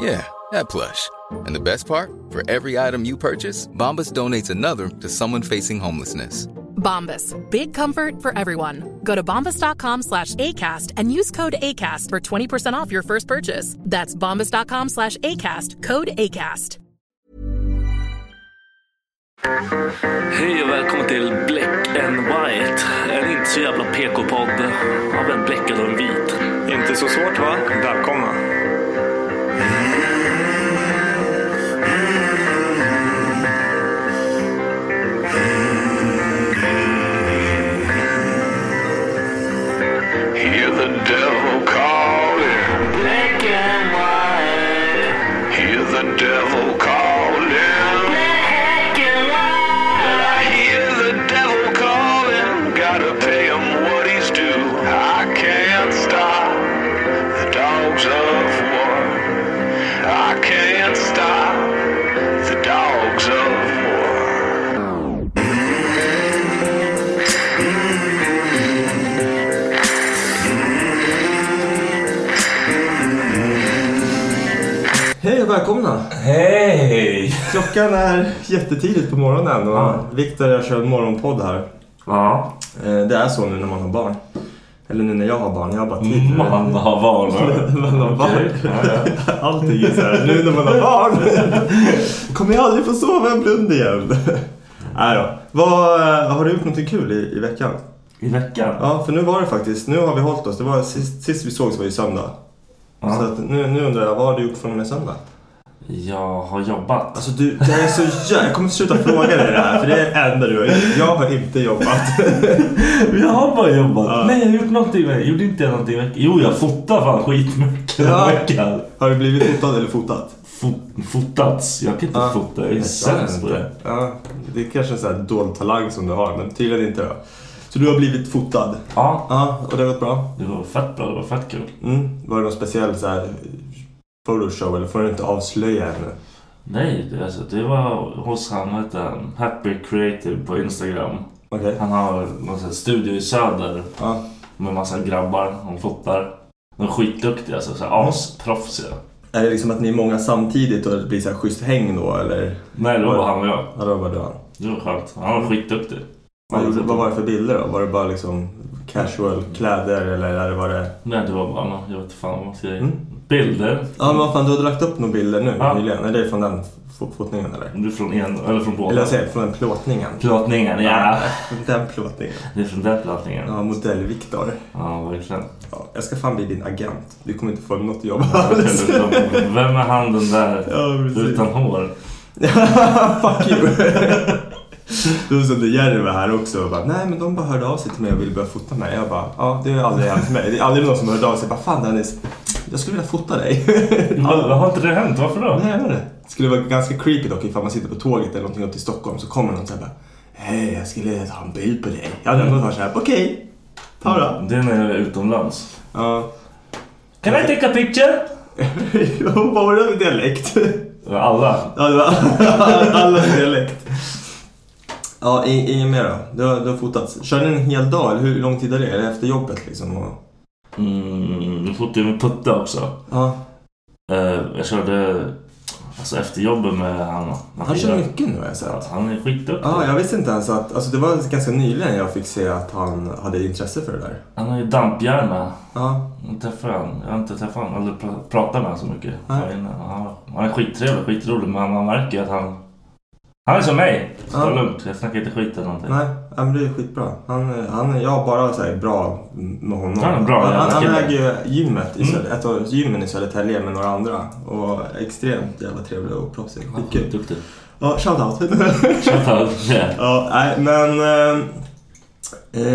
Yeah, that plush. And the best part? For every item you purchase, Bombas donates another to someone facing homelessness. Bombas. Big comfort for everyone. Go to bombas.com slash ACAST and use code ACAST for 20% off your first purchase. That's bombas.com slash ACAST. Code ACAST. Hej och välkommen till Black and White. En inte så jävla PK-podd av en bläckad och en vit. Inte så svårt va? Välkomna. Devil välkomna! Hej! Klockan är jättetidigt på morgonen och Ja. Viktor och jag kör en morgonpodd här. Ja, Eh, Det är så nu när man har barn. Eller nu när jag har barn, jag har bara tid. man har barn. man har barn. Allting är så här, nu när man har barn. Kommer jag aldrig få sova en blund igen. Nej då. Vad, eh, har du gjort någonting kul i, i veckan? I veckan? Ja, för nu var det faktiskt, nu har vi hållit oss. Det var sist, sist vi sågs var ju söndag. Ja. Så att nu, nu undrar jag, vad har du gjort från och med söndag? Jag har jobbat. Alltså du, det är så jä... Jag kommer sluta fråga dig det här för det är det enda du har gjort. Jag har inte jobbat. Jag har bara jobbat. Ja. Nej, jag har gjort någonting med Gjorde inte jag någonting i veckan? Jo, jag fotar fan skitmycket Ja. veckan. Har du blivit fotad eller fotat? Fot, fotats. Jag kan inte Ja. fota. Jag är sämst på det. Ja, det är kanske en sån här dold talang som du har, men tydligen inte då. Så du har blivit fotad? Ja, Ja, och det har gått bra? det var fett bra. Det var fett kul. Mm. Var det någon speciell så här photoshow eller får du inte avslöja ännu? Nej, det, alltså, det var hos han, vad heter han? Happy Creative på Instagram. Okej. Han har någon studio i Söder Ja. med massa grabbar. Han fotar. De är skitduktiga, alltså, så här, asproffsiga. Är det liksom att ni är många samtidigt och det blir så här schysst häng då eller? Nej, det var han och jag. Ja, då var det han. Det var skönt. Han var skitduktig. Vad, vad var det för bilder då? Var det bara liksom casual kläder eller det var det... Nej, det var bara jag vet inte fan vad man säger. Mm. Bilder. Ja men vad fan, du hade lagt upp några bilder nu Ja. nyligen. Är det från den fo- fotningen eller? Du är från en, eller från båda. Eller jag säger från den plåtningen. Plåtningen, ja. Från den plåtningen. Det är från den plåtningen. Ja, modell-Viktor. Ja, verkligen. Ja, jag ska fan bli din agent. Du kommer inte få något jobb alls. Vem är han den där Ja, utan hår? Fuck you. Var som när Jerry var här också och bara, nej men de bara hörde av sig till mig och ville börja fota mig. Jag bara, ja det har aldrig hänt mig. Det är aldrig någon som hörde av sig och bara, fan Dennis, jag skulle vilja fota dig. Har, har inte det hänt? Varför då? Nej, jag vet inte. Det skulle vara ganska creepy dock ifall man sitter på tåget eller någonting upp till Stockholm så kommer någon så här bara Hej, jag skulle ta en bild på dig. Jag hade ändå varit såhär, okej. Ta då. Det är när jag är utomlands. Ja. Can I take a picture? Vad var det för dialekt? Alla. Var allas dialekt. Ja, inget mer då? Du har, du har fotat. Kör ni en hel dag eller hur lång tid är det? Är det efter jobbet liksom? Och... Mm, jag fotade med Putte också. Ja. Eh, jag körde alltså efter jobbet med han. Han kör mycket nu har jag sett. Ja, han är skitduktig. Ja, jag visste inte ens att... Alltså det var ganska nyligen jag fick se att han hade intresse för det där. Han har ju damphjärna. Ja. Jag träffar han. Jag har inte träffat honom eller pra- pratat med honom så mycket. Är- han, han är skittrevlig, skitrolig men man märker ju att han... Han är som mig. Ta det lugnt. Jag snackar inte skit eller någonting. Nej, ja, men det är skitbra. Han, han, jag har bara så här bra med honom. Han är bra, han, han, han äger ju gymmet i Mm. Ett av gymmen i Södertälje med några andra. Och extremt jävla trevlig och proffsig. Skitkul. Skitduktig. Ja, shoutout. Shoutout. Yeah. ja, nej, men eh,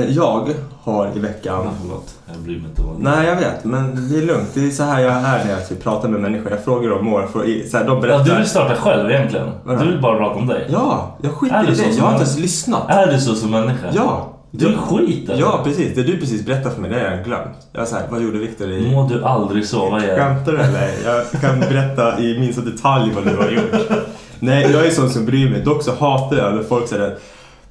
jag har i veckan... Ja, förlåt. Jag bryr mig inte det. Nej, jag vet, men det är lugnt. Det är så här jag är när jag typ pratar med människor. Jag frågar dem mår, för, så här, de Ja, berättar. du vill starta själv egentligen? Vadå? Du vill bara prata om dig? Ja, jag skiter i det. Jag har inte ens lyssnat. Är du så som människa? Ja. Du är skit eller? Ja, precis. Det du precis berättade för mig, det har jag glömt. Jag så här, vad gjorde Viktor i... Må du aldrig sova igen. Skämtar du eller? Jag kan berätta i minsta detalj vad du har gjort. Nej, jag är sån som bryr mig. Dock så hatar jag när folk säger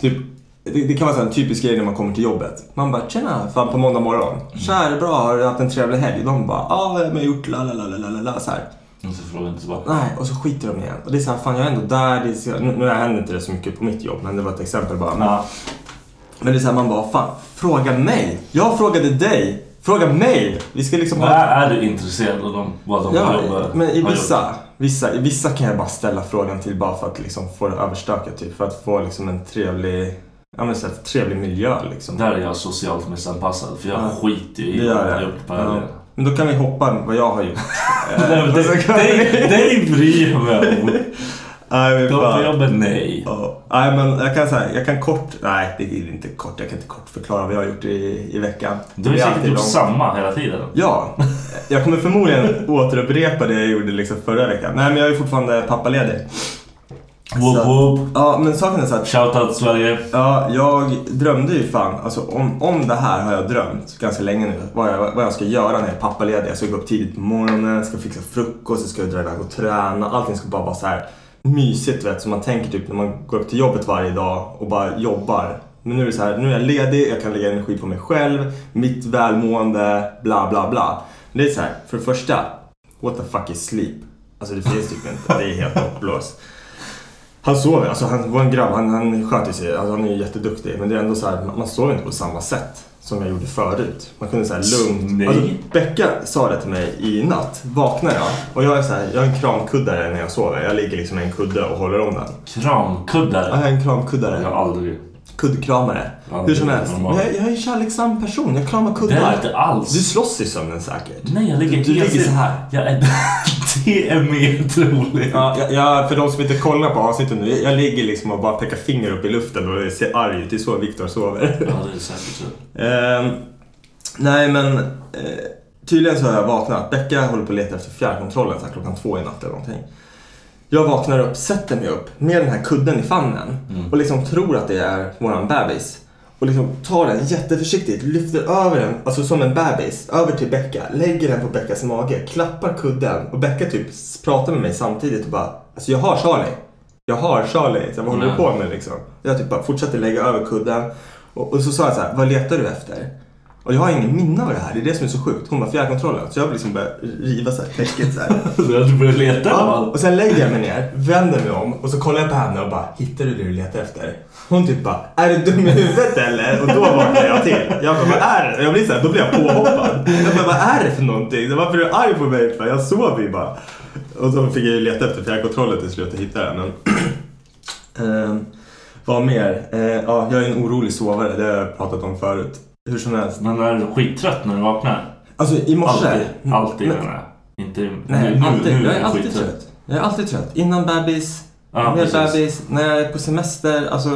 typ det, det kan vara så en typisk grej när man kommer till jobbet. Man bara “Tjena!” fan på måndag morgon. “Tja, är det bra? Har du haft en trevlig helg?” De bara “Ja, jag har gjort la la la la la la” så här. Och så frågar jag inte tillbaka. Nej, och så skiter de igen. Och det är så här, fan jag är ändå där. Det är så, nu, nu händer inte det så mycket på mitt jobb, men det var ett exempel bara. Men, Ja. men det är så här, man bara “Fan, fråga mig!” Jag frågade dig! Fråga mig! Vi ska liksom Men ha... är, du intresserad av dem, vad de Ja, jobbar men i vissa, vissa, i vissa kan jag bara ställa frågan till bara för att liksom få det överstökat typ. För att få liksom en trevlig, ja men så här, trevlig miljö liksom. Där är jag socialt missanpassad för jag Ja. skiter i Det vad jag har det. gjort på Ja. helgen. Men då kan vi hoppa vad jag har gjort. Nej, det- dig bryr jag mig om. Nej men på jobbet, nej. Ja. Nej men jag kan säga, jag kan kort, nej det är inte kort, jag kan inte kort förklara vad jag har gjort i, i veckan. Du har Det säkert gjort samma hela tiden. Ja, jag kommer förmodligen återupprepa det jag gjorde liksom förra veckan. Nej men jag är fortfarande pappaledig. Whoop Så- whoop. Ja men saken är så att Shoutout Sverige. Ja, jag drömde ju fan, alltså om, om det här har jag drömt ganska länge nu. Vad jag, vad jag ska göra när jag är pappaledig. Jag ska gå upp tidigt på morgonen, ska fixa frukost, jag ska dra iväg och träna. Allting ska bara vara så här mysigt vet. Så man tänker typ när man går upp till jobbet varje dag och bara jobbar. Men nu är det så här, nu är jag ledig, jag kan lägga energi på mig själv, mitt välmående, bla bla bla. Det är så här, för det första, what the fuck is sleep? Alltså det finns typ inte, det är helt hopplöst. Han sover, alltså han var en grabb, han, han sköter sig, alltså han är jätteduktig. Men det är ändå så här, man- sover inte på samma sätt som jag gjorde förut. Man kunde säga lugnt. Nej. Alltså, Becka sa det till mig i natt. Vaknar jag och jag är så här, jag är en kramkuddare när jag sover. Jag ligger liksom i en kudde och håller om den. Ja, Kramkuddare. jag är en kramkuddare. Jag har aldrig. Kuddkramare. Ja, Hur som helst. Men jag, jag är en kärleksam person, jag kramar kuddar. Det är inte alls. Du slåss i sömnen säkert. Nej, jag ligger Du, du ligger så här. Jag är... det är mer troligt. Ja, jag, jag, för de som inte kollar på avsnittet nu, jag ligger liksom och bara pekar finger upp i luften och ser arg ut. Det är så Viktor sover. Ja, det är säkert så. Ehm, nej men eh, tydligen så har jag vaknat. Becka håller på att leta efter fjärrkontrollen så här, klockan två i natt eller någonting. Jag vaknar upp, sätter mig upp med den här kudden i famnen och liksom tror att det är våran bebis. Och liksom tar den jätteförsiktigt, lyfter över den, alltså som en bebis, över till Becka, lägger den på Beckas mage, klappar kudden och Becka typ pratar med mig samtidigt och bara Alltså jag har Charlie. Jag har Charlie, så vad håller du på med liksom? Jag typ bara fortsatte lägga över kudden och, och så sa jag så här, vad letar du efter? Och jag har ingen minne av det här, det är det som är så sjukt. Hon var fjärrkontrollen, så jag liksom började riva så här täcket så här. Så du börjar leta Ja, och sen lägger jag mig ner, vänder mig om och så kollar jag på henne och bara Hittar du det du letar efter? Hon typ bara Är du dum i huvudet eller? Och då vaknar jag till. Jag bara vad är det? Jag blir så här, då blir jag påhoppad. Jag bara vad är det för någonting? Så Varför är du arg på mig för? Jag sover ju bara. Och så fick jag ju leta efter fjärrkontrollen till slut och hitta den. Men Ehm, vad mer? Eh, ja, jag är en orolig sovare, det har jag pratat om förut. Hur som helst. Men är du skittrött när du vaknar? Alltså i morse. Alltid. Alltid Men- menar jag. Inte Nej, nu, alltid. nu jag är du alltid skittrött. trött. Jag är alltid trött. Innan bebis, Ja, med precis. bebis, när jag är på semester. Alltså,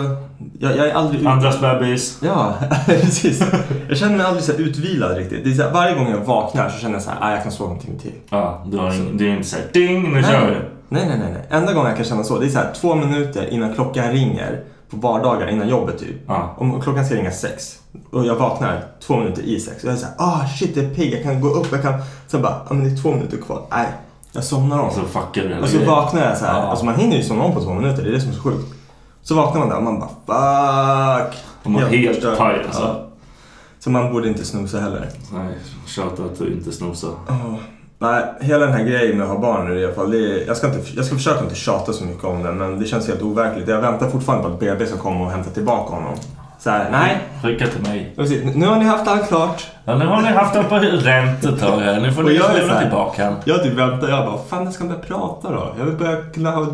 jag, jag är aldrig ut... Andras bebis. Ja, precis. Jag känner mig aldrig så här utvilad riktigt. Det är så här, varje gång jag vaknar så känner jag så här, ah, jag kan sova en timme till. Ja, du har ing, det är inte såhär ding, nu kör vi. Nej, nej, nej, nej. Enda gången jag kan känna så, det är så här två minuter innan klockan ringer. På vardagar innan jobbet typ. Ja. Om klockan ska ringa sex och jag vaknar två minuter i sex och jag är såhär, ah shit jag är pigg, jag kan gå upp, jag kan... Sen bara, ah, men det är två minuter kvar. Nej, jag somnar om. Och så fuckar du hela Och så grejen. vaknar jag så här. Ja. Alltså man hinner ju somna om på två minuter, det är det som är så sjukt. Så vaknar man där och man bara fuck. Och man är helt paj, alltså. Ja. Så man borde inte snosa heller. Nej, tjata att du inte snosar. Oh. Nej, hela den här grejen med att ha barn nu i alla fall. Det är, jag, ska inte, jag ska försöka inte tjata så mycket om den men det känns helt overkligt. Jag väntar fortfarande på att BB ska komma och hämta tillbaka honom. Så här, nej. Skicka till mig. Precis, Nu har ni haft allt klart. Ja, nu har ni haft den på ränt ett tag här. Nu får ni lämna tillbaka den. Jag typ väntar, jag bara, fan när ska han börja prata då? Jag vill börja kunna ha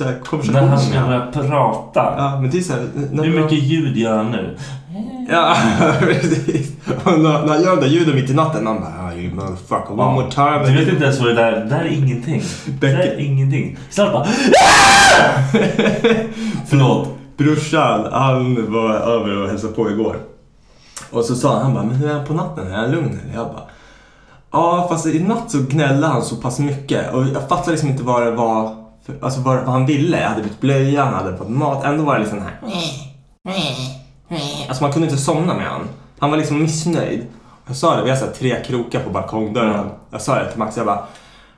här, När konversation han ska honom. börja prata. Ja, men det är så här, Hur mycket ljud gör han nu? Ja, precis. Och när, när han gör de där ljuden mitt i natten, man bara, ah, you motherfucker, one more time. Du vet inte ens vad det där Det där är ingenting. Det där är ingenting. Snart bara... Förlåt. Brorsan, han var över och hälsade på igår. Och så sa han, han bara, men hur är han på natten? Är han lugn eller? Jag bara, ja fast i natt så gnällde han så pass mycket. Och jag fattade liksom inte vad det var, för, alltså vad, vad han ville. Jag hade bytt blöja, han hade fått mat. Ändå var det liksom här, alltså man kunde inte somna med han. Han var liksom missnöjd. Jag sa det, vi har så här tre krokar på balkongdörren. Jag sa det till Max, jag bara,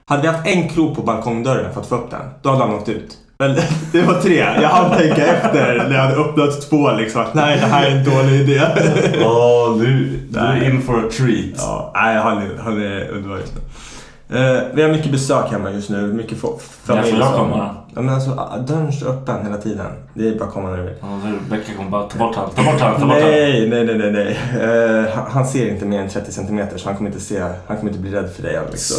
hade vi haft en krok på balkongdörren för att få upp den, då hade han åkt ut. Det var tre. Jag hann tänka efter när jag hade öppnat två liksom. Nej, det här är en dålig idé. Åh, du, du är in for a treat. Ja, nej, han är, han är underbar just nu. Eh, vi har mycket besök hemma just nu. Mycket familj. får jag som- komma? Ja, men alltså, dörren står öppen hela tiden. Det är bara att komma när du vill. Ja, Becka kommer bara ta bort han, ta bort han, ta bort han. Nej, nej, nej, nej. nej. Eh, han- han ser inte mer än 30 centimeter så han kommer inte se, han kommer inte bli rädd för dig Alex.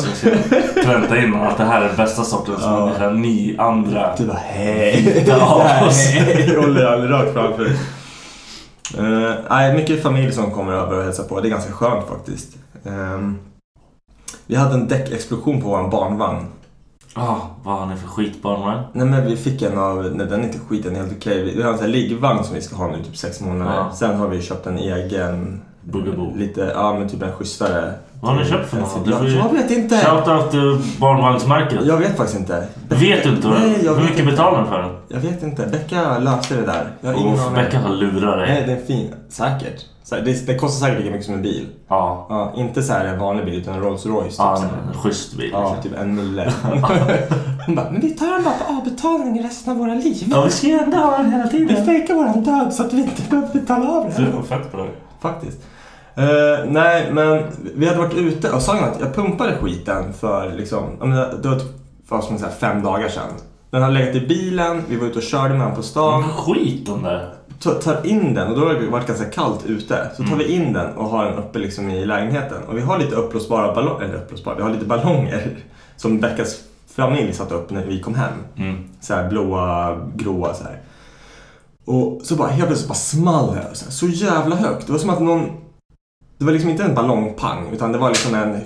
Pränta in att det här är bästa sortens Ja. människa. Ni andra. Du bara hej. Nej, håller han rakt framför. Eh, nej, mycket familj som kommer över och hälsar på. Det är ganska skönt faktiskt. Ehm, vi hade en däckexplosion på vår barnvagn. Ah, vad har ni för skitbarnvagn? Nej men vi fick en av, nej den är inte skit, den är helt okej. Vi har en sån här liggvagn som vi ska ha nu typ sex månader. Ja. Sen har vi köpt en egen, Bugaboo. lite, ja men typ en schysstare. Vad har ni köpt för något? Du Jag, får ju- jag vet inte. Shoutout till barnvagnsmärket. Jag vet faktiskt inte. Vet du inte? Nej, jag Hur mycket inte. betalar du för den? Jag vet inte. Becka löste det där. Jag har ingen. Becka har lurat dig. Nej, den är fin. Säkert. Det, det kostar säkert lika mycket som en bil. Ja. Ja, inte så här en vanlig bil utan en Rolls Royce. Typ, Ja, en schysst bil. ja liksom. typ en mille. Hon bara, men vi tar den bara på avbetalning resten av våra liv. Ja, vi ska ju ändå ha den hela Vi tiden. fejkar våran död så att vi inte behöver betala av Det den. var fett bra. Faktiskt. Eh, nej, men vi hade varit ute och sa att jag pumpade skiten för liksom, menar, det var typ, vad man säga, fem dagar sedan. Den hade legat i bilen, vi var ute och körde med den på stan. Skit den där. Ta- tar in den och då har det varit ganska kallt ute. Så tar vi in den och har den uppe liksom i lägenheten. Och vi har lite uppblåsbara ballonger, eller uppblåsbara, vi har lite ballonger som Beckas familj satte upp när vi kom hem. Mm. Så här blåa, gråa så här. Och så bara helt plötsligt bara small det så, så jävla högt. Det var som att någon... Det var liksom inte en ballongpang utan det var liksom en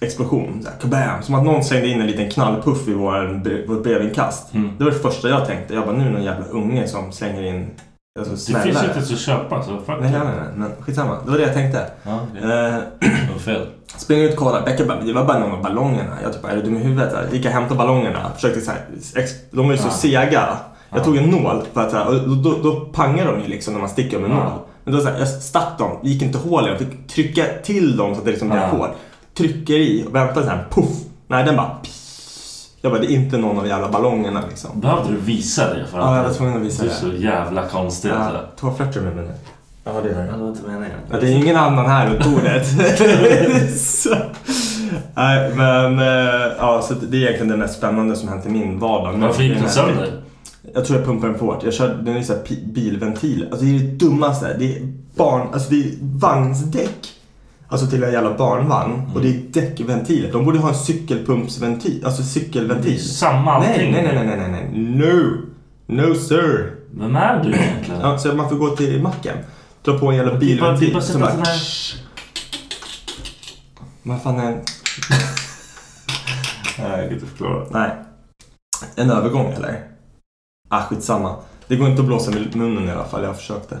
explosion. Så här, kabam! Som att någon slängde in en liten knallpuff i vår, vårt brevinkast. Mm. Det var det första jag tänkte. Jag bara, nu är det någon jävla unge som slänger in... Alltså, Det snälla. finns inte så att köpa så fuck Nej, nej, nej, men skitsamma. Det var det jag tänkte. Ja, det Eh, var fel. Springer ut och kollar. Becka bara, det var bara någon av ballongerna. Jag typ är du dum i huvudet? Här, Gick jag och hämtade ballongerna. Försökte så här, de var ju så Ja. sega. Jag Ja. tog en nål för att och då, då, då pangar de ju liksom när man sticker med en nål. Men då så här, jag stack dem, det gick inte hål i dem. Fick trycka till dem så att det liksom blev Ja. hål. Trycker i och väntar så här, puff. Nej, den bara piss. Jag bara, det är inte någon av jävla ballongerna liksom. Behövde du visa det? För Ja, jag var tvungen att visa du är det. så jävla konstig. Ja, alltså. Toaflörter med mig nu. Ja, det är det. Ja, det var inte meningen. Ja, det är ingen annan här runt bordet. nej, men eh, ja, så det är egentligen det mest spännande som hänt i min vardag. Varför gick den sönder? Jag tror jag pumpade den för hårt. Jag körde, den är så här pi- bilventil. Alltså det är det dummaste. Det är barn, alltså det är vagnsdäck. Alltså till en jävla barnvagn. Och det är däckventiler. De borde ha en cykelpumpsventil. Alltså Det är cykelventil. samma Nej, allting. nej, nej, nej, nej, nej. No! No sir! Vem är du egentligen? Ja, så man får gå till macken. Dra på en jävla bara- bilventil. bara att så sätta bara- sån här... Vad fan är... Nej, jag kan inte förklara. Nej. En övergång eller? Ah, skitsamma. Det går inte att blåsa med munnen i alla fall. Jag försökte.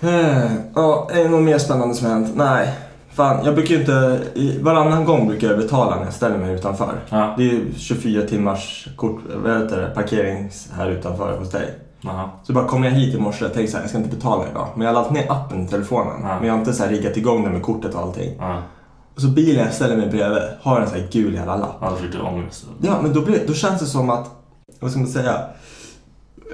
Eh, Ja, är det något mer spännande som hänt? Nej. Fan, jag brukar ju inte... Varannan gång brukar jag betala när jag ställer mig utanför. Ja. Det är ju 24 timmars kort, vad heter det, parkerings här utanför hos dig. Aha. Så bara kom jag hit i morse och tänkte så här, jag ska inte betala idag. Men jag har laddat ner appen i telefonen. Ja. Men jag har inte så här riggat igång den med kortet och allting. Ja. Och så bilen jag ställer mig bredvid har en sån här gul jävla lapp. Ja, då fick du ångest. Ja, men då, blir, då känns det som att, vad ska man säga?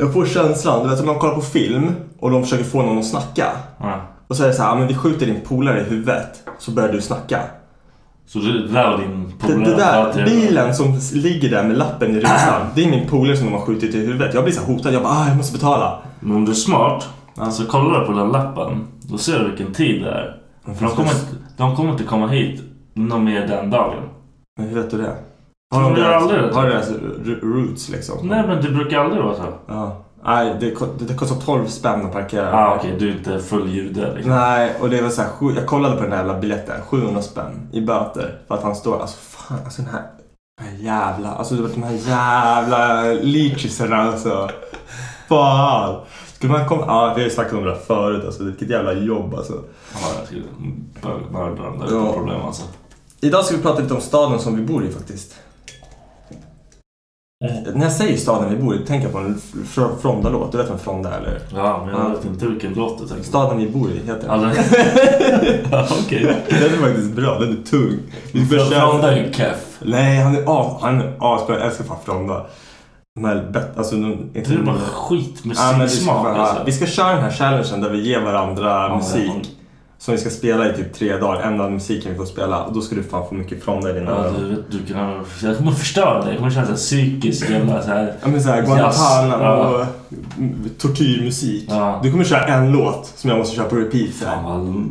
Jag får känslan, du vet som man kollar på film och de försöker få någon att snacka. Ja. Och så är det så här, ja, men vi skjuter din polare i huvudet så börjar du snacka. Så det det där var din Det, polare? det Ja, där, det- bilen som ligger där med lappen i rutan, det är min polare som de har skjutit i huvudet. Jag blir så hotad, jag bara, ah, jag måste betala. Men om du är smart så kollar du på den lappen. Då ser du vilken tid det är. De, kommer, inte- de kommer inte komma hit någon mer den dagen. Men hur vet du det? Har de deras- aldrig? Har deras roots liksom? Nej men det brukar aldrig vara så. Ja. Nej, det, det kostar 12 spänn att parkera. Ah, Okej, du är inte full jude liksom. Nej, och det var så här, jag kollade på den där jävla biljetten, 700 spänn i böter. För att han står, alltså fan, alltså den här, den här jävla, alltså det var de här jävla leachisarna alltså. Fan. Skulle man komma, ja vi har ju snackat om det här förut alltså, vilket jävla jobb alltså. Ja, jag skulle bögmörda dem. Det är Ja. ett problem alltså. Idag ska vi prata lite om staden som vi bor i faktiskt. När jag säger staden vi bor i, tänker jag på en Fr- Fronda-låt. Du vet en Fronda är eller? Ja, men jag Ja. vet inte vilken låt du tänker på. Staden vi bor i heter den. Alltså, ja, okej. Den är faktiskt bra, den är tung. Vi Fronda är ju keff. Nej, han är as, han är asbra. Jag älskar fan Fronda. De här bet, alltså, de, inte Det är bara Ja, ska, skitmusiksmak fan- alltså. vi ska köra den här challengen där vi ger varandra Ja, musik. Som vi ska spela i typ tre dagar. Enda musiken vi får spela. Och då ska du fan få mycket Fronda i dina Ja, öron. du, du kan, jag kommer förstöra dig. Jag kommer känna så här psykisk jävla så här. Ja men såhär. Guantanamo Ja. och tortyrmusik. Ja. Du kommer köra en låt som jag måste köra på repeat sen. Fan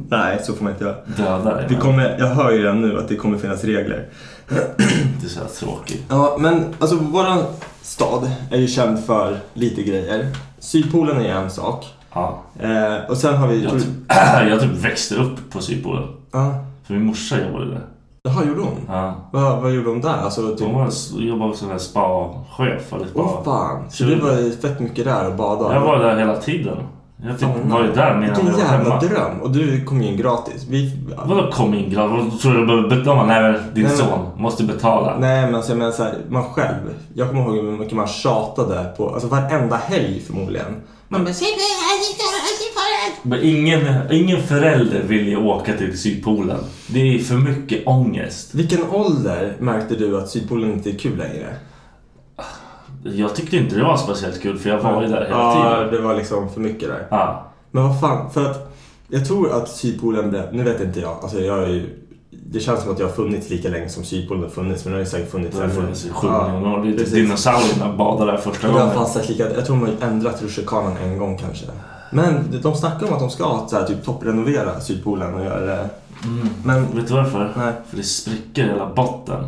vad Nej, så får man inte göra. dödar dig. Vi kommer, jag hör ju redan nu att det kommer finnas regler. Det är så här tråkigt. Ja, men alltså våran stad är ju känd för lite grejer. Sydpolen är en sak. Ja. Eh, och sen har vi... Jag typ, jag typ växte upp på Sydpolen. Ja. För min morsa jobbade där. Jaha, gjorde hon? Ja. Vad, vad gjorde hon där? Alltså typ... Hon var, jobbade som en spa-chef. eller spa. Åh fan. Så du var ju fett mycket där och badade? Jag var där hela tiden. Jag typ Fan, var ju där medan Vilken jag var jävla hemma. dröm. Och du kom in gratis. Vi... Vadå kom in gratis? Tror du behöver betala? Nej men din Nej, men- son måste betala. Nej men alltså jag menar såhär, man själv. Jag kommer ihåg hur mycket man tjatade på, alltså varenda helg förmodligen. Man bara, Men ingen, ingen förälder vill ju åka till Sydpolen. Det är för mycket ångest. vilken ålder märkte du att Sydpolen inte är kul längre? Jag tyckte inte det var speciellt kul för jag var ju där hela ja, tiden. det var liksom för mycket där. Ja. Men vad fan, för att jag tror att Sydpolen blev, nu vet inte jag, alltså jag är ju, det känns som att jag har funnits lika länge som Sydpolen har funnits, men det har ju säkert funnits Det har Ja, miljoner år. Det är precis. Dinosaurierna badade där första Det har gången. fan sett lika, jag tror de har ändrat rutschkanan en gång kanske. Men de snackar om att de ska så här, typ topprenovera Sydpolen och göra det. Mm. Men, Vet du varför? nej. För det spricker i hela botten.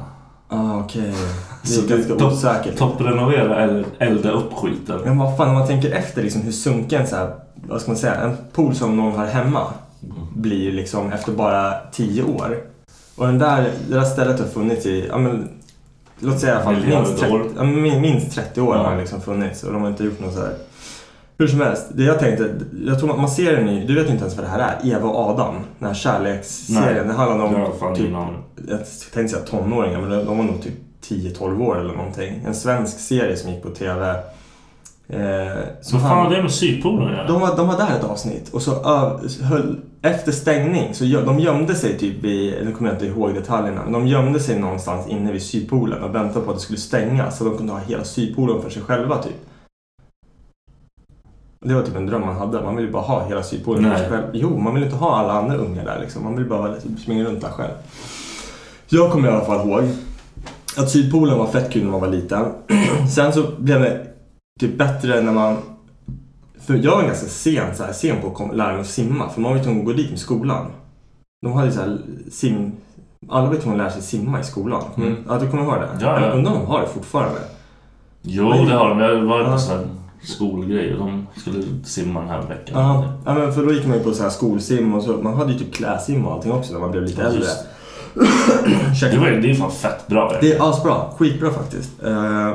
Ah, okej. Det är det är ganska osäkert. Topprenovera eller elda upp skiten. Men vad fan, om man tänker efter liksom hur sunken så här, vad ska man säga, en pool som någon har hemma blir liksom efter bara 10 år. Och den där, det där stället har funnits i, ja men, låt säga i alla fall minst 30, år. ja, minst 30 år Ja. har liksom funnits och de har inte gjort något så här. Hur som helst, det jag tänkte, jag tror man, ser den i, du vet inte ens vad det här är, Eva och Adam, den här kärleksserien. Det handlar om fan typ, jag tänkte säga tonåringar, men de var nog typ 10-12 år eller någonting. En svensk serie som gick på TV. Eh, som Vad fan han- har det med Sydpolen att göra? de var, de var där ett avsnitt och så ö, höll, efter stängning så gö, de gömde sig typ i, nu kommer jag inte ihåg detaljerna, men de gömde sig någonstans inne vid Sydpolen och väntade på att det skulle stängas så de kunde ha hela Sydpolen för sig själva typ. Det var typ en dröm man hade, man ville ju bara ha hela Sydpolen för sig själv. Jo, man vill inte ha alla andra ungar där liksom, man vill bara springa runt där själv. Jag kommer i alla fall ihåg att Sydpolen var fett kul när man var liten. Sen så blev det typ bättre när man för jag var ganska sen, så här, sen på att kom, lära mig att simma. För man var ju tvungen att gå dit med skolan. De hade ju så här sim... Alla var ju tvungna att lära sig simma i skolan. Mm. Ja, du kommer ihåg det? Ja, ja. Jag undrar om de har det fortfarande. Jo, Men- det har de. Jag var Ja. på sån här skolgrej och de skulle simma den här veckan. Ja, ja men för då gick man ju på så här skolsim och så. Man hade ju typ kläsim och allting också när man blev lite Ja, äldre. just Det, var, det är fan fett bra. Det är asbra. Skitbra faktiskt. Eh,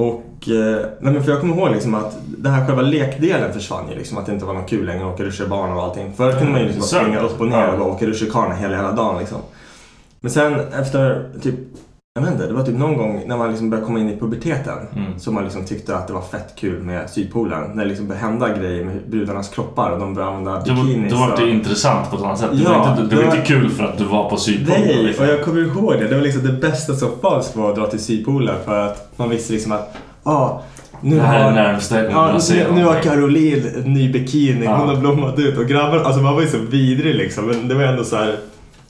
och, eh, nej men för jag kommer ihåg liksom att den här själva lekdelen försvann ju liksom. Att det inte var något kul längre att åka rutschbana och allting. Förut kunde man ju liksom springa upp och ner och bara åka rutschkana hela, hela dagen liksom. Men sen efter typ Jag vet inte, det var typ någon gång när man liksom började komma in i puberteten Mm. som man liksom tyckte att det var fett kul med Sydpolen. När det liksom började hända grejer med brudarnas kroppar och de började använda bikinis. då var det och- intressant på ett annat sätt. Det Ja, var inte, det det var- inte kul för att du var på Sydpolen. Nej, liksom. och jag kommer ihåg det. Det var liksom det bästa som fanns var att dra till Sydpolen för att man visste liksom att ah, nu Det här är har, närmsta jag kommer ja, se nu, nu har. Caroline ny bikini, Ja. hon har blommat ut och grabbarna, alltså man var ju så vidrig liksom men det var ändå så här.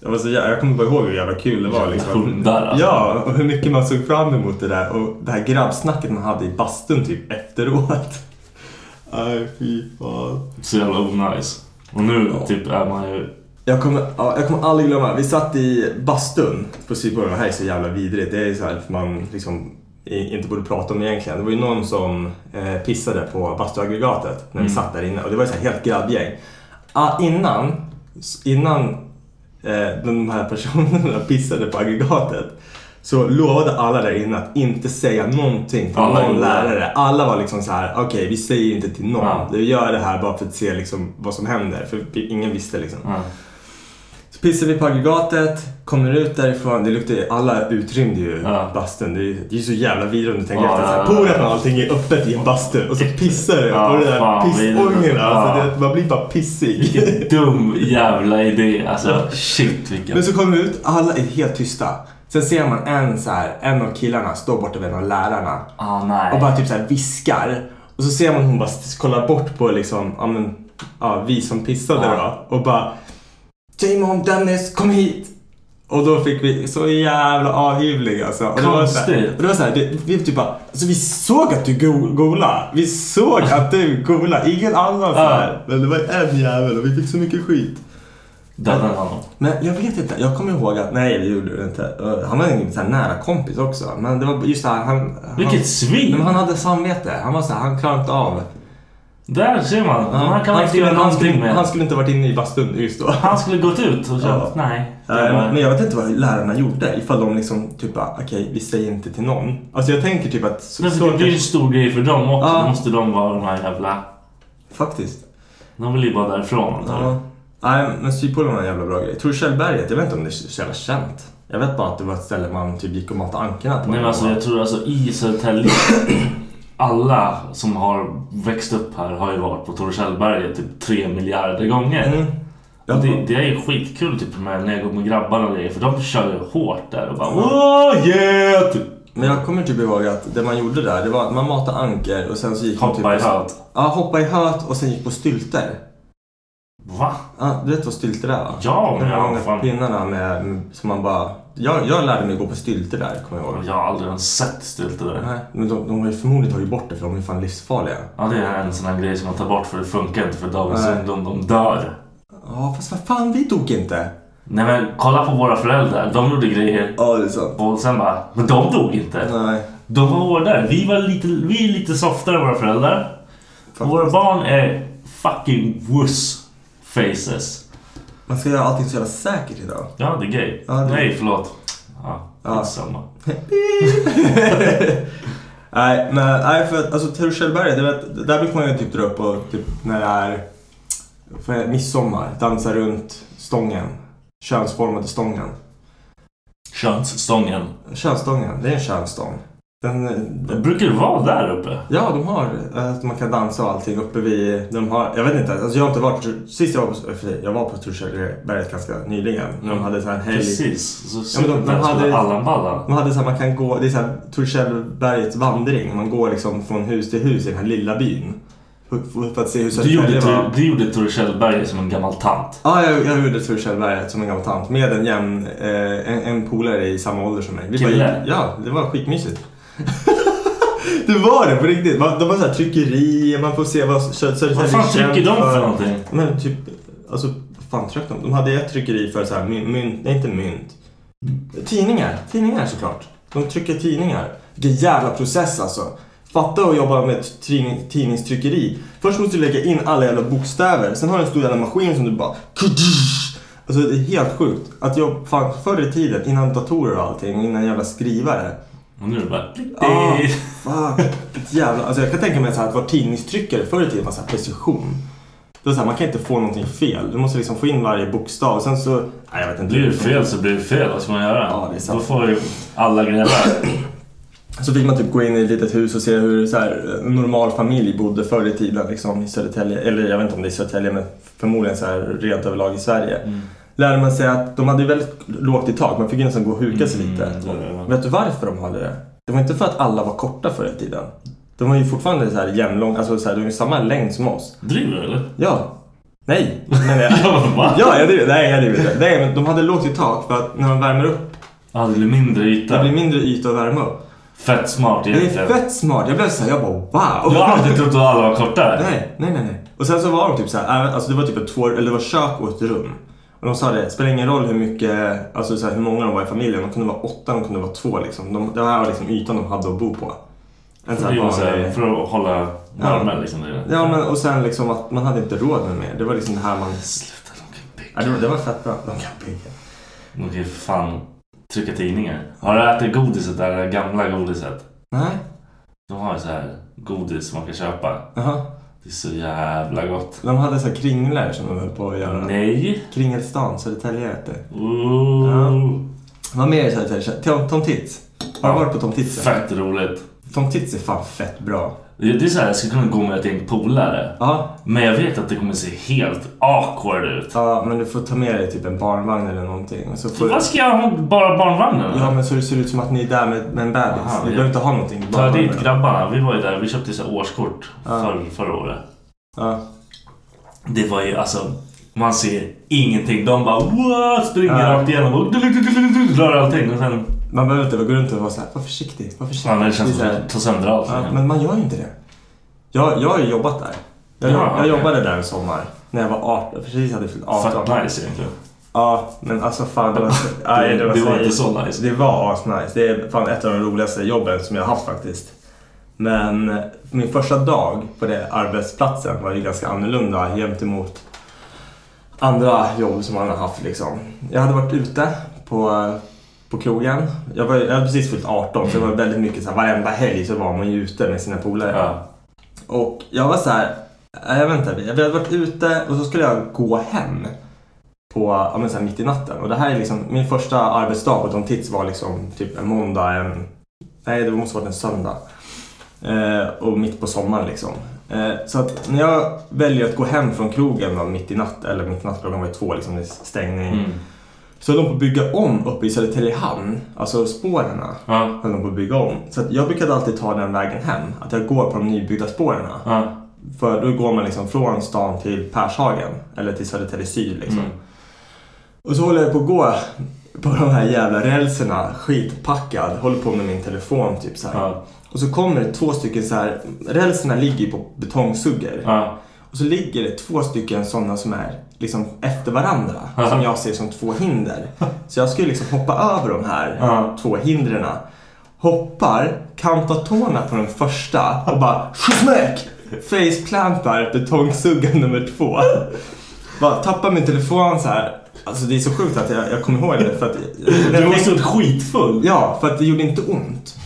Jag, var så, jä- jag kommer bara ihåg hur jävla kul det var. Jävla Liksom. hundar, alltså. Ja, och hur mycket man såg fram emot det där. Och det här grabbsnacket man hade i bastun typ efteråt. Aj, fy fan. Så jävla onajs. Och nu typ är man ju... Jag kommer, ja, jag kommer aldrig glömma, vi satt i bastun på Sydpolen. Det här är så jävla vidrigt. Det är så här att man liksom inte borde prata om egentligen. Det var ju någon som eh, pissade på bastuaggregatet när vi Mm. satt där inne. Och det var ju så här helt grabbgäng. Ah, innan, innan eh, de här personerna pissade på aggregatet så lovade alla där inne att inte säga någonting till Alla någon gjorde lärare. Alla var liksom så här: okej vi säger inte till någon. Ja. Vi gör det här bara för att se liksom vad som händer. För ingen visste liksom. Ja. Pissar vi på aggregatet, kommer ut därifrån. Det luktar ju, alla utrymde ju Ja. bastun. Det är, det är ju så jävla vidrigt om du tänker Ja, efter. Ja. Poolen och allting är öppet i en bastu och så pissar du Ja, och det där vidrigt. Alltså, det, man blir bara pissig. Dum jävla idé. Alltså shit vilken... Men så kommer vi ut, alla är helt tysta. Sen ser man en, så här, en av killarna stå borta vid en av lärarna nej. och bara typ så här viskar. Och så ser man hon bara kollar bort på liksom, ja men, ja, vi som pissade då. Och bara Jamon, Dennis, kom hit! Och då fick vi så jävla avhyvling alltså. Och det var så och det var så här, det, vi typ bara, alltså vi såg att du go- gola. Vi såg att du gola. Ingen annan så här. Men det var en jävel och vi fick så mycket skit. Dödade honom. Men jag vet inte, jag kommer ihåg att, nej det gjorde du inte. Han var en så här nära kompis också. Men det var just det här, han... han Vilket svin! Men han hade samvete. Han var så här, han klarade inte av. Där ser man. Ja, Man kan inte skulle, göra han, skulle, med. han skulle inte varit inne i bastun just då. Han skulle gått ut och sagt Ja. nej. var- men jag vet inte vad lärarna gjorde. Ifall de liksom typ okej vi säger inte till någon. Alltså jag tänker typ att... Så, Men så det blir en stor grej för dem också. Ja. Då måste de vara de här jävla... Faktiskt. De vill ju bara därifrån antagligen. Ja. Nej, men Sydpolen var en jävla bra grej. Torshällberget, jag vet inte om det är så jävla känt. Jag vet bara att det var ett ställe man typ gick och matade ankorna på. Nej men alltså jag tror alltså i Södertälje Alla som har växt upp här har ju varit på Torshällberget typ tre miljarder gånger. Mm. Det, det är ju skitkul typ med, när jag går med grabbarna och grejer för de kör ju hårt där och bara. Åh yeah! Typ. Men jag kommer typ ihåg att det man gjorde där, det var att man matade anker och sen så gick man typ... Hoppa i höt. Ja, hoppa i höt och sen gick på stylter. Va? Ja, du vet vad stylter är va? Ja, men De ja, långa fan. pinnarna med, med, som man bara... Jag, jag lärde mig gå på stylter där, kommer jag ihåg. Jag har aldrig ens sett stylter där. Nej, men de, de har ju förmodligen tagit bort det för de är fan livsfarliga. Ja det är en sån här grej som man tar bort för det funkar inte för dagens Nej. ungdom. De dör. Ja, fast vad fan, vi dog inte. Nej men kolla på våra föräldrar. De gjorde grejer. Ja, det är sant. Och sen bara, men de dog inte. Nej. De var hårdare. Vi, var lite, vi är lite softare än våra föräldrar. Och våra barn är fucking wuss faces. Man ska göra allting så jävla säkert idag. Ja, det är gay. Ja, det- Nej, förlåt. Ja, Ja. samma. nej, men nej, för att alltså vet, där brukar man ju typ dra upp och typ när det är för midsommar, dansa runt stången. Könsformade stången. Könsstången. Könsstången, det är en könsstång. Den, Det brukar det vara där uppe. Ja, de har eh, att man kan dansa och allting uppe vid... De har, jag vet inte, alltså jag har inte varit... Sist jag var på, jag var på Torshällberget ganska nyligen. De hade så här en helg... Precis. Så Ja, de, de hade, Allan de hade så här, man kan gå, det är så här vandring. Man går liksom från hus till hus i den här lilla byn. För, att se hur Du gjorde, var. du, gjorde Torshällberget som en gammal tant. Ja, jag, jag gjorde Torshällberget som en gammal tant med en jämn, eh, en, en polare i samma ålder som mig. Vi bara Kille? gick- Ja, det var skitmysigt det var det på riktigt. Man- De har så här tryckerier, man får se vad Södertälje Vad fan trycker de för någonting? Men typ, alltså vad fan tryckte de? De hade ett tryckeri för så här mynt, mynt, nej inte mynt. Tidningar, tidningar såklart. De trycker tidningar. Vilken jävla process alltså. Fatta att jobba med ett tidning, tidningstryckeri. Först måste du lägga in alla jävla bokstäver. Sen har du en stor jävla maskin som du bara... Alltså det är helt sjukt. Att jag, fan, förr i tiden, innan datorer och allting, innan jävla skrivare. Och nu är det bara... Ah, fuck. Ett jävla, alltså jag kan tänka mig så här att vara tidningstryckare förr i tiden var så här precision. Det var så här, man kan inte få någonting fel. Du måste liksom få in varje bokstav. Och sen så... Nej, jag vet inte. Blir det fel så blir det fel. Vad ska man göra? Ja, det är sant. Då får ju alla gnälla. Så fick man typ gå in i ett litet hus och se hur så här, en normal familj bodde förr i tiden liksom, i Södertälje. Eller jag vet inte om det är Södertälje men förmodligen så här, rent överlag i Sverige. Mm. Lärde man sig att de hade väldigt lågt i tak. Man fick ju nästan gå och huka sig Mm, lite. det är det. Och Vet du varför de hade det? Det var inte för att alla var korta förr i tiden. De var ju fortfarande så här jämnlånga, alltså så här, de är ju samma längd som oss. Driver du eller? Ja. Nej. Men jag, Ja, ja, jag driver. Nej, jag driver inte. Nej, men de hade lågt i tak för att när de värmer upp, Ja, det blir mindre yta. det blir mindre yta att värma upp. Fett smart Det egentligen. är fett smart. Jag blev såhär, jag bara wow. Jag har alltid trott att alla var kortare. Nej, nej, nej, nej. Och sen så var de typ så här, även- alltså det var typ ett två, eller det var kök och ett rum. Och de sa det, det spelar ingen roll hur mycket, alltså så här, hur många de var i familjen. De kunde vara åtta, de kunde vara två liksom. De, det här var liksom ytan de hade att bo på. En För, här vanlig... för att hålla värmen liksom. Det. Ja, men och sen liksom att man hade inte råd med mer. Det var liksom det här man... Sluta, de kan bygga. Ja, det, var, det var fett bra. De kan bygga. De kan ju fan trycka tidningar. Har du ätit godiset där, det gamla godiset? Nej. De har ju så här godis man kan köpa. Jaha. Det är så jävla gott. De hade så här kringlor som de höll på att göra. Nej. Kringelstan, Södertälje heter det. Ooh. Vad mer i Södertälje? Tom, Tom Tits. Har du varit på Tom Tits? Fett roligt. Tom Tits är fan fett bra. Det är så här, jag skulle kunna gå med ett gäng polare. Ja, Men jag vet att det kommer se helt awkward ut. ja, men du får ta med dig typ en barnvagn eller någonting. Så får Vad ska jag ha bara barnvagnen? Ja, men så det ser ut som att ni är där med, med en bebis. Aha, vi ja. behöver inte ha någonting. Ta dit grabbarna. Vi var ju där. Vi köpte så årskort Ja. för, förra året. Ja. Det var ju alltså... Man ser ingenting. De bara what? Springer Ja. rakt igenom och drar allting. Och sen... Man behöver inte gå runt och vara såhär, var försiktig, var försiktig. Fan, det känns som att ta sönder allt. Ja, men man gör ju inte det. Jag, jag har ju jobbat där. Jag, Ja, jag okej. jobbade där en sommar. När jag var 18, precis hade fyllt 18. Fett nice egentligen. Ja, men alltså fan det var, nej, Det- var, det var så, inte så nice. Det var asnice. Det är fan ett av de roligaste jobben som jag har haft faktiskt. Men min första dag på den arbetsplatsen var ju ganska annorlunda gentemot andra jobb som man har haft liksom. Jag hade varit ute på, på krogen. Jag, var, jag hade precis fyllt 18 så det var väldigt mycket så här, varenda helg så var man ju ute med sina polare. Ja. Och jag var så här, jag vet inte, vi hade varit ute och så skulle jag gå hem på, ja, men så här, mitt i natten. Och det här är liksom, min första arbetsdag på Tom Tits var liksom typ en måndag, en, nej det måste ha varit en söndag. Eh, och mitt på sommaren liksom. Eh, så att när jag väljer att gå hem från krogen då, mitt i natt, eller mitt i natt, klockan var ju två liksom, det är stängning. Mm. Så höll de på att bygga om uppe i Södertälje hamn, alltså spåren Ja. höll de på att bygga om. Så att jag brukade alltid ta den vägen hem, att jag går på de nybyggda spåren. Ja. För då går man liksom från stan till Pershagen, eller till Södertälje syd liksom. Mm. Och så håller jag på att gå på de här jävla rälserna, skitpackad, håller på med min telefon typ så. Ja. Och så kommer det två stycken så här, rälserna ligger ju på betongsuggor. Ja. Och så ligger det två stycken sådana som är liksom efter varandra. Ja. Som jag ser som två hinder. Så jag skulle liksom hoppa över de här Ja. två hindren. Hoppar, kantar tårna på den första och bara smäck! Faceplantar betongsuggan nummer två. Bara tappar min telefon så här. Alltså det är så sjukt att jag, jag kommer ihåg det för att... Du måste varit skitfull. Ja, för att det gjorde inte ont.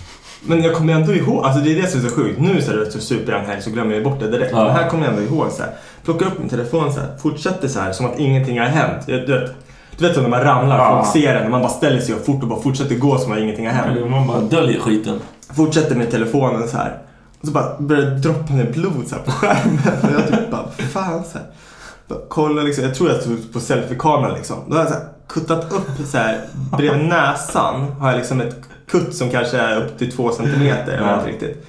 Men jag kommer ändå ihåg, alltså det är det som är så sjukt. Nu så är det så super jag en helg så glömmer jag bort det direkt. Ja. Men här kommer jag ändå ihåg så här. Plockar upp min telefon så här, fortsätter så här som att ingenting har hänt. Jag, du, vet, du vet när man ramlar, Ja. folk ser en, när man bara ställer sig upp fort och bara fortsätter gå som att ingenting har hänt. Man bara döljer skiten. Fortsätter med telefonen så här. Och så bara börjar det droppa ner blod så här på skärmen. Och jag typ bara, fan så här. Bara Kolla liksom, jag tror jag tog på selfie-kameran liksom. Då har jag så här, kuttat upp så här bredvid näsan har jag liksom ett kutt som kanske är upp till två centimeter. Jag inte riktigt.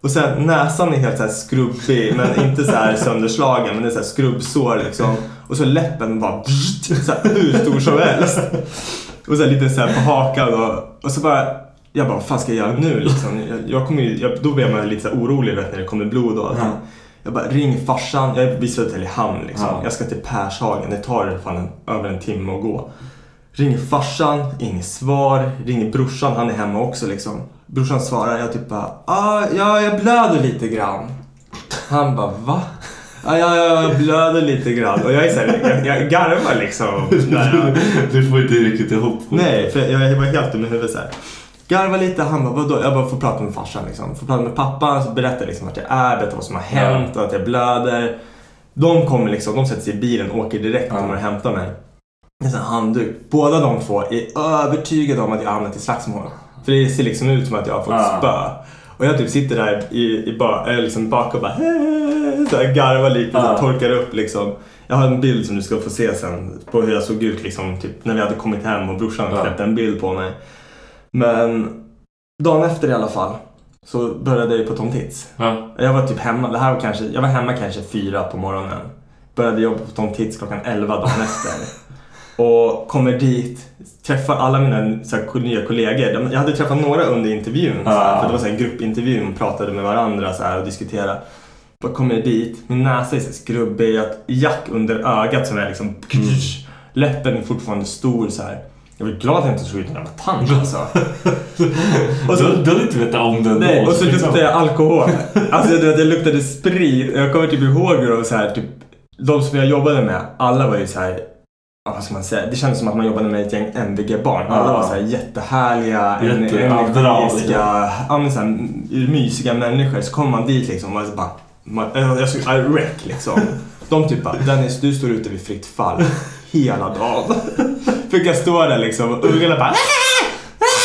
Och sen näsan är helt så här skrubbig men inte så här sönderslagen men det är så här skrubbsår liksom. Och så läppen bara så här, hur stor som helst. Och så här, lite så här på hakan och, och så bara jag bara, vad fan ska jag göra nu liksom? Jag, jag kommer ju, jag, då blir man lite så orolig vet, när det kommer blod och allt. Ja. Jag bara, ring farsan. Jag är vid Södertälje hamn liksom. Ja. Jag ska till Pershagen. Det tar fan en, över en timme att gå. Ringer farsan, inget svar. Ringer brorsan, han är hemma också liksom. Brorsan svarar, jag typ bara, ah, ja, jag blöder lite grann. Han bara, va? Ja, ja, ja, jag blöder lite grann. Och jag är så här, jag, jag garvar liksom. Jag, Du får inte riktigt ihop Nej, för jag, jag var helt dum i huvudet så här. Garva lite, han bara vadå? Jag bara får prata med farsan liksom. Får prata med pappan, så berättar liksom vart jag är, berättar vad som har hänt och att jag blöder. De kommer liksom, de sätter sig i bilen och åker direkt och kommer och hämtar mig. En sån handduk. Båda de två är övertygade om att jag hamnat i slagsmål. För det ser liksom ut som att jag har fått Ja. spö. Och jag typ sitter där i, i ba, eller liksom bak och bara så här garvar lite, så här, Ja. torkar upp liksom. Jag har en bild som du ska få se sen på hur jag såg ut liksom, typ, när vi hade kommit hem och brorsan Ja. släppte en bild på mig. Men dagen efter i alla fall så började jag på Tom Tits. Ja. Jag var typ hemma, det här var kanske, jag var hemma kanske fyra på morgonen. Började jobba på Tom Tits klockan 11 dagen efter. Och kommer dit, träffar alla mina så här, nya kollegor. Jag hade träffat några under intervjun, så här, Ja. för det var så här, en gruppintervju och pratade med varandra så här, och diskuterade. Bara kommer dit, min näsa är så skrubbig, jag har ett jack under ögat som är liksom... Läppen är fortfarande stor så här. Jag var glad att jag inte slog ut en jävla tand alltså. Och så, du hade inte vetat om det ändå, Nej, och så liksom. luktade jag alkohol. Alltså du vet, jag luktade sprit. Jag kommer typ ihåg hur de så här, typ, de som jag jobbade med, alla var ju så här. Ja, Vad ska man säga? Det kändes som att man jobbade med ett gäng MVG-barn. Alla var så här jättehärliga, Jätte- energiska, ja, ja, men så här, mysiga människor. Så kommer man dit liksom och så bara, man, jag, skulle, I wreck liksom. De typ bara, Dennis du står ute vid fritt fall hela dagen. Fick jag stå där liksom och ungarna bara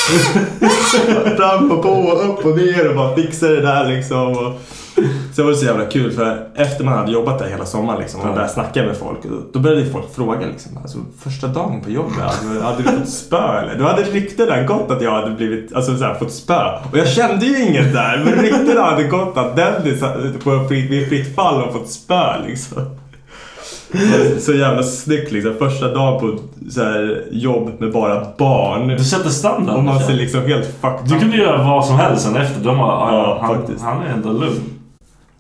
fram och på och upp och ner och bara fixa det där liksom. Och sen var det så jävla kul för efter man hade jobbat där hela sommaren liksom, och Ja. började snacka med folk. Då började folk fråga liksom, alltså, första dagen på jobbet, hade, hade du fått spö eller? Då hade ryktena gått att jag hade blivit, alltså, så här, fått spö. Och jag kände ju inget där, men ryktena hade gått att Dennis på vid fritt fall har fått spö liksom. Så jävla snyggt liksom. Första dagen på så här, jobb med bara barn. Du sätter standard. Och man ser liksom helt fucked Du kunde göra vad som helst sen efter. De bara, ja, Ja, han, faktiskt. han är ändå lugn.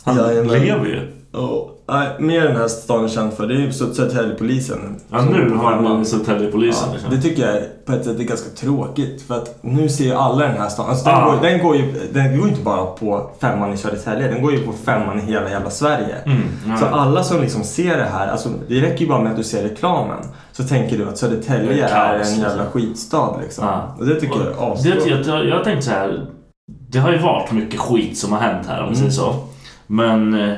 Han Jajamän. lever ju. Och, nej, mer den här staden är känd för, det är ju Södertäljepolisen. Ja, nu har man Södertäljepolisen. Ja, liksom. det tycker jag på ett sätt är ganska tråkigt för att nu ser ju alla den här staden. Alltså den, Ja. går, den, går ju, den går inte bara på femman i Södertälje, den går ju på femman i hela jävla Sverige. Mm. Så alla som liksom ser det här, alltså det räcker ju bara med att du ser reklamen. Så tänker du att Södertälje är är, en jävla liksom. skitstad liksom. Ja. Och det tycker jag är det, asbra. jag, jag, jag tänkte så här. Det har ju varit mycket skit som har hänt här om man Mm. säger så. Men eh,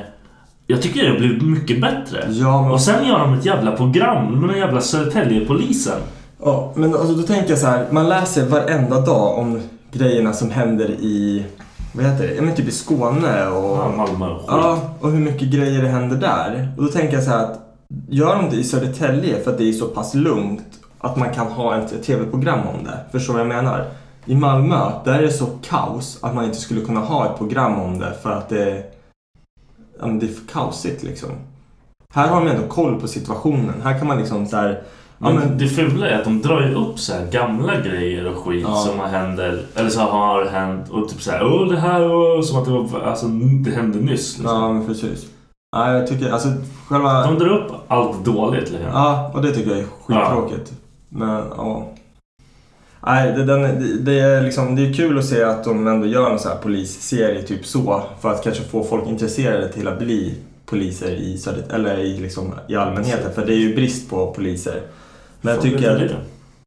jag tycker det har blivit mycket bättre. Ja, men- Och sen gör de ett jävla program med den jävla Södertäljepolisen. Ja, men alltså då tänker jag så här, man läser varenda dag om grejerna som händer i, vad heter det, ja men typ i Skåne och... Ja, Malmö och skit. Ja, och hur mycket grejer det händer där. Och då tänker jag så här att, gör de det i Södertälje för att det är så pass lugnt att man kan ha ett tv-program om det? Förstår du vad jag menar? I Malmö, där är det så kaos att man inte skulle kunna ha ett program om det för att det, ja, men det är för kaosigt liksom. Här har man ändå koll på situationen. Här kan man liksom så här, ja, Men, det fula är att de drar ju upp så här gamla grejer och skit Ja. som har händer, eller så har hänt och typ så här, åh det här och som att det var, alltså det hände nyss. Liksom. Ja, men precis. Ja, jag tycker, alltså själva... De drar upp allt dåligt liksom. Ja, och det tycker jag är skittråkigt. Men ja. Nej, det, den, det, är liksom, det är kul att se att de ändå gör en sån här polisserie typ så. För att kanske få folk intresserade till att bli poliser i, Söder- eller i, liksom, i allmänheten. För det är ju brist på poliser. Men jag tycker... att-?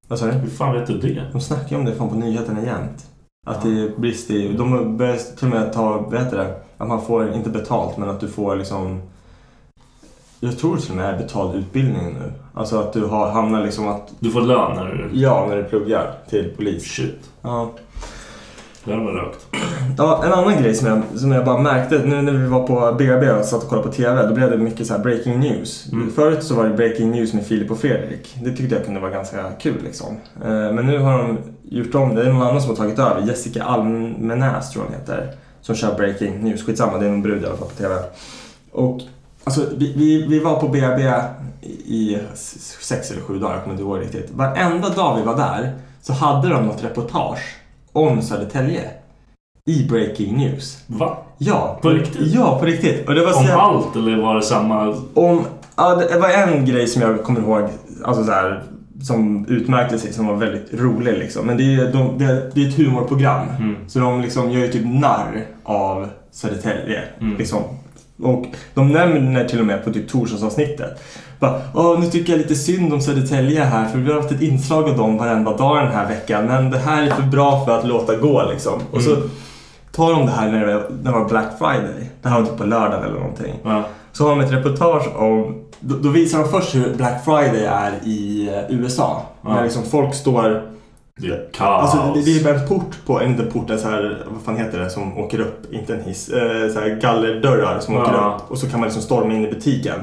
Vad sa du? Hur fan vet du det? De snackar ju om det fan på nyheterna jämt. Att det är brist i... De börjar till och med ta, vad heter det? Att man får, inte betalt, men att du får liksom... Jag tror till och med är betald utbildning nu. Alltså att du har, hamnar liksom att... Du får lön när du... Ja, när du pluggar till polis. Shit. Ja. Det var rökt. Ja, en annan grej som jag, som jag bara märkte nu när vi var på BB och satt och kollade på TV, då blev det mycket så här breaking news. Mm. Förut så var det breaking news med Filip och Fredrik. Det tyckte jag kunde vara ganska kul liksom. Eh, Men nu har de gjort om det. Det är någon annan som har tagit över. Jessica Almenäs tror jag hon heter. Som kör breaking news. Skitsamma, det är en brud i alla fall på TV. Och alltså, vi, vi, vi var på BB i sex eller sju dagar, jag kommer inte ihåg riktigt. Varenda dag vi var där så hade de något reportage om Södertälje. I breaking news. Va? Ja. På riktigt? Ja, på riktigt. Och det var Om jävla- allt eller var det samma? om, ja, det var en grej som jag kommer ihåg, alltså så här, som utmärkte sig, som var väldigt rolig liksom. Men det är, de, det, det är ett humorprogram. Mm. Så de liksom gör ju typ narr av Södertälje. Mm. Liksom. Och de nämner till och med på typ torsdagsavsnittet. Bara, Åh, nu tycker jag lite synd om Södertälje här för vi har haft ett inslag av dem varenda dag den här veckan. Men det här är för bra för att låta gå liksom. Och så Mm. tar de det här när det, när det var Black Friday. Det här var typ på lördagen eller någonting. Ja. Så har de ett reportage om, då, då visar de först hur Black Friday är i eh, USA. Ja. När liksom folk står Det är kaos. Alltså det, det är bara en port på, en port, en så här, vad fan heter det, som åker upp, inte en hiss, eh, så här gallerdörrar som åker Ja. upp och så kan man liksom storma in i butiken.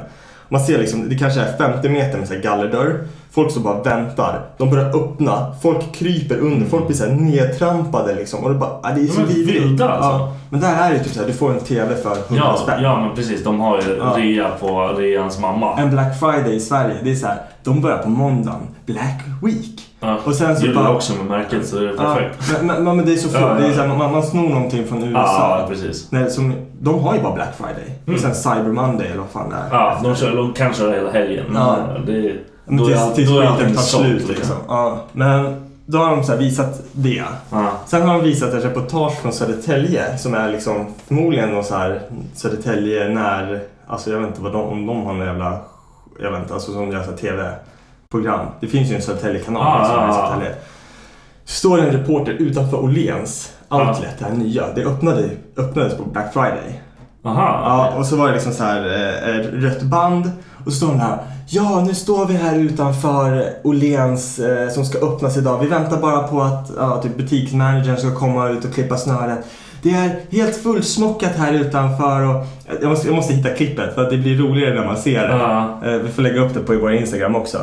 Man ser liksom, det kanske är 50 meter med så här gallerdörr. Folk står bara och väntar. De börjar öppna. Folk kryper under. Folk blir så här nedtrampade liksom. Och det, bara, ja, det är så De är vilda, alltså. Ja. Men där är det typ så här, du får en TV för 100 Ja, spänn. ja, men precis. De har ju Ja. rea på reans mamma. En Black Friday i Sverige, det är så här, de börjar på måndagen. Black Week. Ja. Och sen så bara- också med märket så det är perfekt. Ja, men, men, men det är så fult. Ja, ja, här, man, man snor någonting från USA. Ja, precis. Nej, som, de har ju bara Black Friday. Och sen Cyber Monday eller vad fan det är. Ja, de, kör, de kan köra hela helgen. Men Ja. det, Men då tills, tills skiten tar slut liksom. Ja, men då har de så visat det. Ja. Sen har de visat ett reportage från Södertälje som är liksom förmodligen någon så här Södertälje när, alltså jag vet inte vad de, om de har någon jävla, jag vet inte, alltså som gör så här TV-program. Det finns ju en Södertälje-kanal Ah, som är i ah, ah. Södertälje. Står en reporter utanför Åhléns outlet, det här nya. Det öppnade, öppnades på Black Friday. Aha. Ja, och så var det liksom så här eh, rött band och så står den här Ja, nu står vi här utanför Åhléns eh, som ska öppnas idag. Vi väntar bara på att ja, typ butiksmanagern ska komma ut och klippa snöret. Det är helt fullsmockat här utanför och jag måste, jag måste hitta klippet för att det blir roligare när man ser det. Ja. Eh, vi får lägga upp det på vår Instagram också.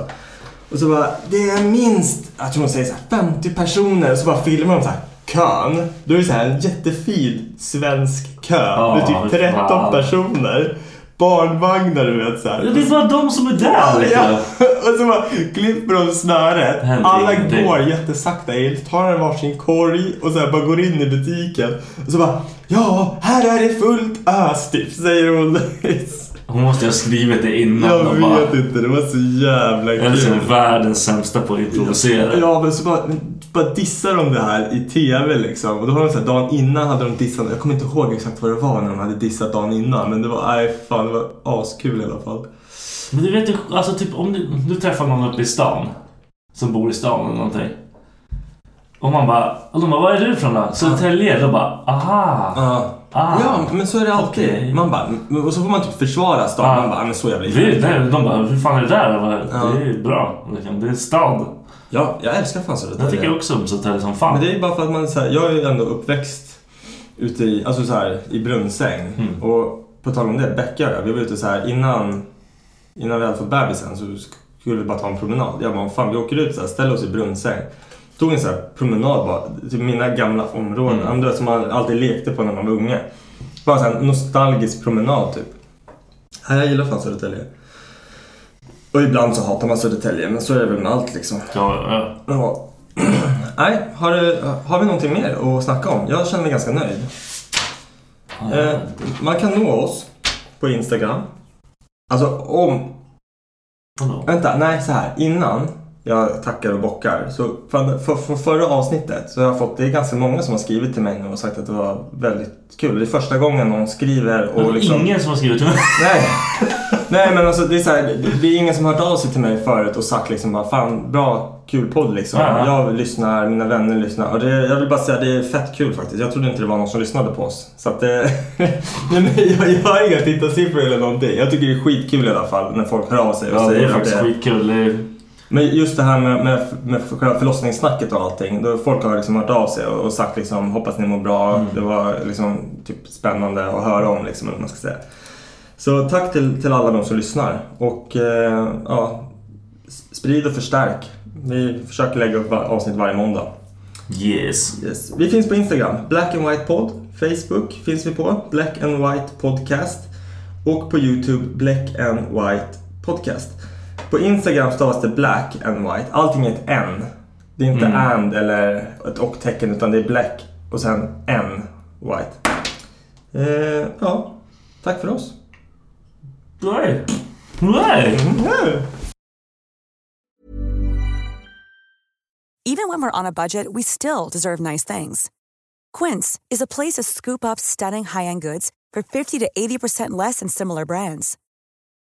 Och så bara, det är minst, jag tror de säger så här, 50 personer och så bara filmar de så här kön. Då är det så här en jättefin svensk kö Ja, med typ 13 fan. personer. Barnvagnar du vet så här. Ja, Det är bara de som är där liksom. Ja, och så bara klipper de snöret. Alla går jättesakta tar en varsin korg och så här bara går in i butiken. Och så bara Ja, här är det fullt ös typ, säger hon. Hon måste ha skrivit det innan. Jag och bara, vet inte, det var så jävla Eller så är kul. världens sämsta på att improvisera. Ja, men så bara, bara dissar de det här i TV liksom. Och då har de så här, dagen innan hade de dissat, jag kommer inte ihåg exakt vad det var när de hade dissat dagen innan. Men det var, nej fan, det var askul i alla fall. Men du vet ju, alltså typ om du, du träffar någon uppe i stan. Som bor i stan eller någonting. Och man bara, och de bara, var är du ifrån då? Södertälje? Då bara, aha. Ja. Ah. Ja, men så är det alltid. Okej. Man bara, och så får man typ försvara stan. Ja. Man bara, men så jävla Vi, nej, de bara, hur fan är det där? Bara, Ja. Det är bra. Liksom. Det är stad. Ja, jag älskar fan Södertälje. Jag tycker också om Södertälje som fan. Men det är bara för att man så här, jag är ju ändå uppväxt ute i, alltså så här, i Brunnsäng. Mm. Och på tal om det, jag, vi var ute så här innan, innan vi hade fått bebisen så skulle vi bara ta en promenad. Jag bara, fan vi åker ut så här, ställer oss i Brunnsäng. Tog en så här promenad bara, till mina gamla områden. Mm. Du vet, som man alltid lekte på när man var unge. Bara en nostalgisk promenad typ. Nej, jag gillar fan Södertälje. Och ibland så hatar man Södertälje, men så är det väl med allt liksom. Ja, ja. Ja. Nej, har, du, har vi någonting mer att snacka om? Jag känner mig ganska nöjd. Eh, man kan nå oss på Instagram. Alltså om... Vänta, nej så här. Innan jag tackar och bockar. Så för, för, för förra avsnittet så har jag fått, det är ganska många som har skrivit till mig nu och sagt att det var väldigt kul. Det är första gången någon skriver Det och är liksom... ingen som har skrivit till mig. Nej. Nej men alltså det är så här, det- det är ingen som har hört av sig till mig förut och sagt liksom bara fan bra kul podd liksom. Ja. Jag lyssnar, mina vänner lyssnar och det, jag vill bara säga det är fett kul faktiskt. Jag trodde inte det var någon som lyssnade på oss. Så att det, nej, men jag, jag har inga tittarsiffror eller någonting. Jag tycker det är skitkul i alla fall när folk hör av sig och Ja, det säger är faktiskt det skitkul. Men just det här med, med, med själva förlossningssnacket och allting. Då folk har liksom hört av sig och, och sagt liksom hoppas ni mår bra. Mm. Det var liksom typ spännande att höra om liksom, eller man ska säga. Så tack till, till alla de som lyssnar. Och eh, ja, sprid och förstärk. Vi försöker lägga upp avsnitt varje måndag. Yes. Yes. Vi finns på Instagram, Black and White Pod. Facebook finns vi på, Black and White Podcast. Och på Youtube, Black and White Podcast. På Instagram stavas det Black and White. Allting är ett N. Det är inte Mm. and eller ett och-tecken utan det är Black och sen N White. Eh, ja, tack för oss. Nej. Nej. Even when we're on a budget, we still deserve nice things. Quince is a place to scoop up stunning high-end goods for 50 to 80% less than similar brands.